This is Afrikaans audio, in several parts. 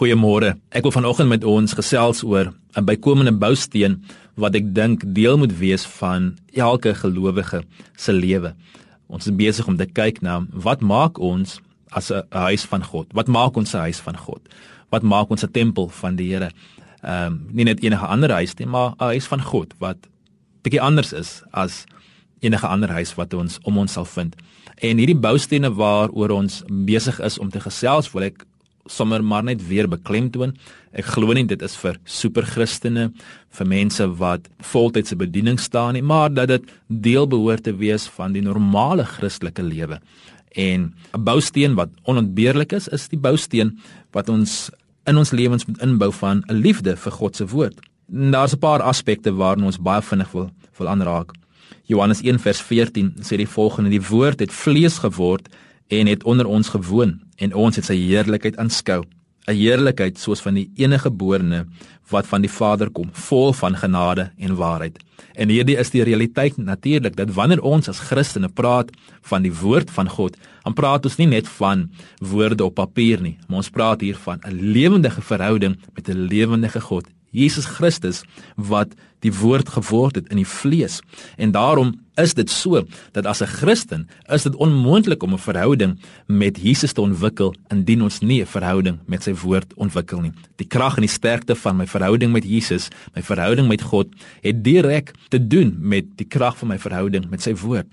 Goeiemôre. Ek wil vanoggend met ons gesels oor 'n bykomende bousteen wat ek dink deel moet wees van elke gelowige se lewe. Ons is besig om te kyk na wat maak ons as 'n huis van God? Wat maak ons 'n huis van God? Wat maak ons 'n tempel van die Here? Ehm um, nie net enige ander huis nie, maar 'n huis van God wat bietjie anders is as enige ander huis wat ons om ons sal vind. En hierdie boustene waaroor ons besig is om te gesels, wil ek sommer maar net weer beklemtoon. Ek glo nie dit is vir superchristene, vir mense wat voltydse bediening staan nie, maar dat dit deel behoort te wees van die normale Christelike lewe. En 'n bousteen wat onontbeerlik is, is die bousteen wat ons in ons lewens moet inbou van 'n liefde vir God se woord. Daar's 'n paar aspekte waarna ons baie vinnig wil wil aanraak. Johannes 1 vers 14 sê die volgende: Die woord het vlees geword en het onder ons gewoon en ons het sy heerlikheid aanskou. 'n heerlikheid soos van die enige geborene wat van die Vader kom vol van genade en waarheid. En hierdie is die realiteit natuurlik dat wanneer ons as Christene praat van die woord van God dan praat ons nie net van woorde op papier nie maar ons praat hier van 'n lewendige verhouding met 'n lewendige God Jesus Christus wat die woord geword het in die vlees. En daarom is dit so dat as 'n Christen is dit onmoontlik om 'n verhouding met Jesus te ontwikkel indien ons nie 'n verhouding met sy woord ontwikkel nie. Die krag en die sterkte van my verhouding met Jesus, my verhouding met God, het direk te doen met die krag van my verhouding met sy woord.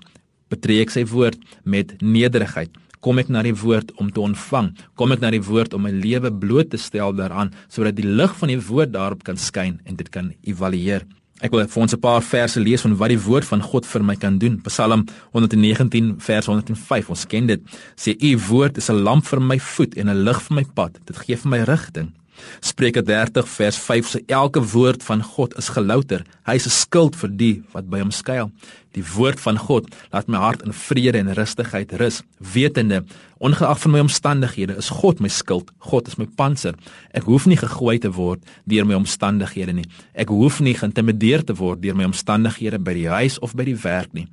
Betree ek sy woord met nederigheid, kom ek na die woord om te ontvang. Kom ek na die woord om my lewe bloot te stel daaraan sodat die lig van die woord daarop kan skyn en dit kan evalueer. Ek wil vir ons 'n paar verse lees van wat die woord van God vir my kan doen. Psalm 119 vers 105 ons ken dit. Sê u woord is 'n lamp vir my voet en 'n lig vir my pad. Dit gee vir my rigting Spreuke 30 vers 5 sê elke woord van God is gelouter. Hy is 'n skild vir die wat by hom skuil. Die woord van God laat my hart in vrede en rustigheid rus, wetende ongeag van my omstandighede is God my skild. God is my panser. Ek hoef nie gegooi te word deur my omstandighede nie. Ek hoef nie geïntimideer te word deur my omstandighede by die huis of by die werk nie.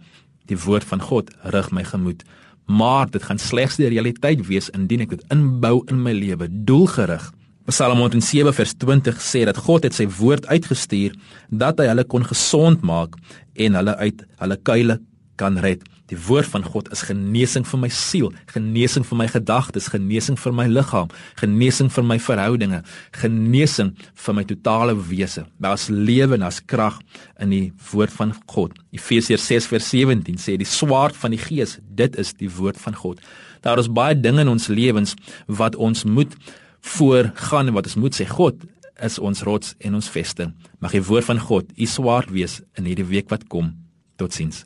Die woord van God rig my gemoed. Maar dit gaan slegs die realiteit wees indien ek dit inbou in my lewe, doelgerig. Psalm 107 vers 20 sê dat God het sy woord uitgestuur dat hy hulle kon gesond maak en hulle uit hulle kuile kan red. Die woord van God is genesing vir my siel, genesing vir my gedagtes, genesing vir my liggaam, genesing vir my verhoudinge, genesing vir my totale wese. Daar's lewe en daar's krag in die woord van God. Efesiërs 6 vers 17 sê die swaard van die gees, dit is die woord van God. Daar is baie dinge in ons lewens wat ons moet voorgaan wat ons moet sê God is ons rots en ons vesting. Mag die woord van God u swaard wees in hierdie week wat kom. Totsiens.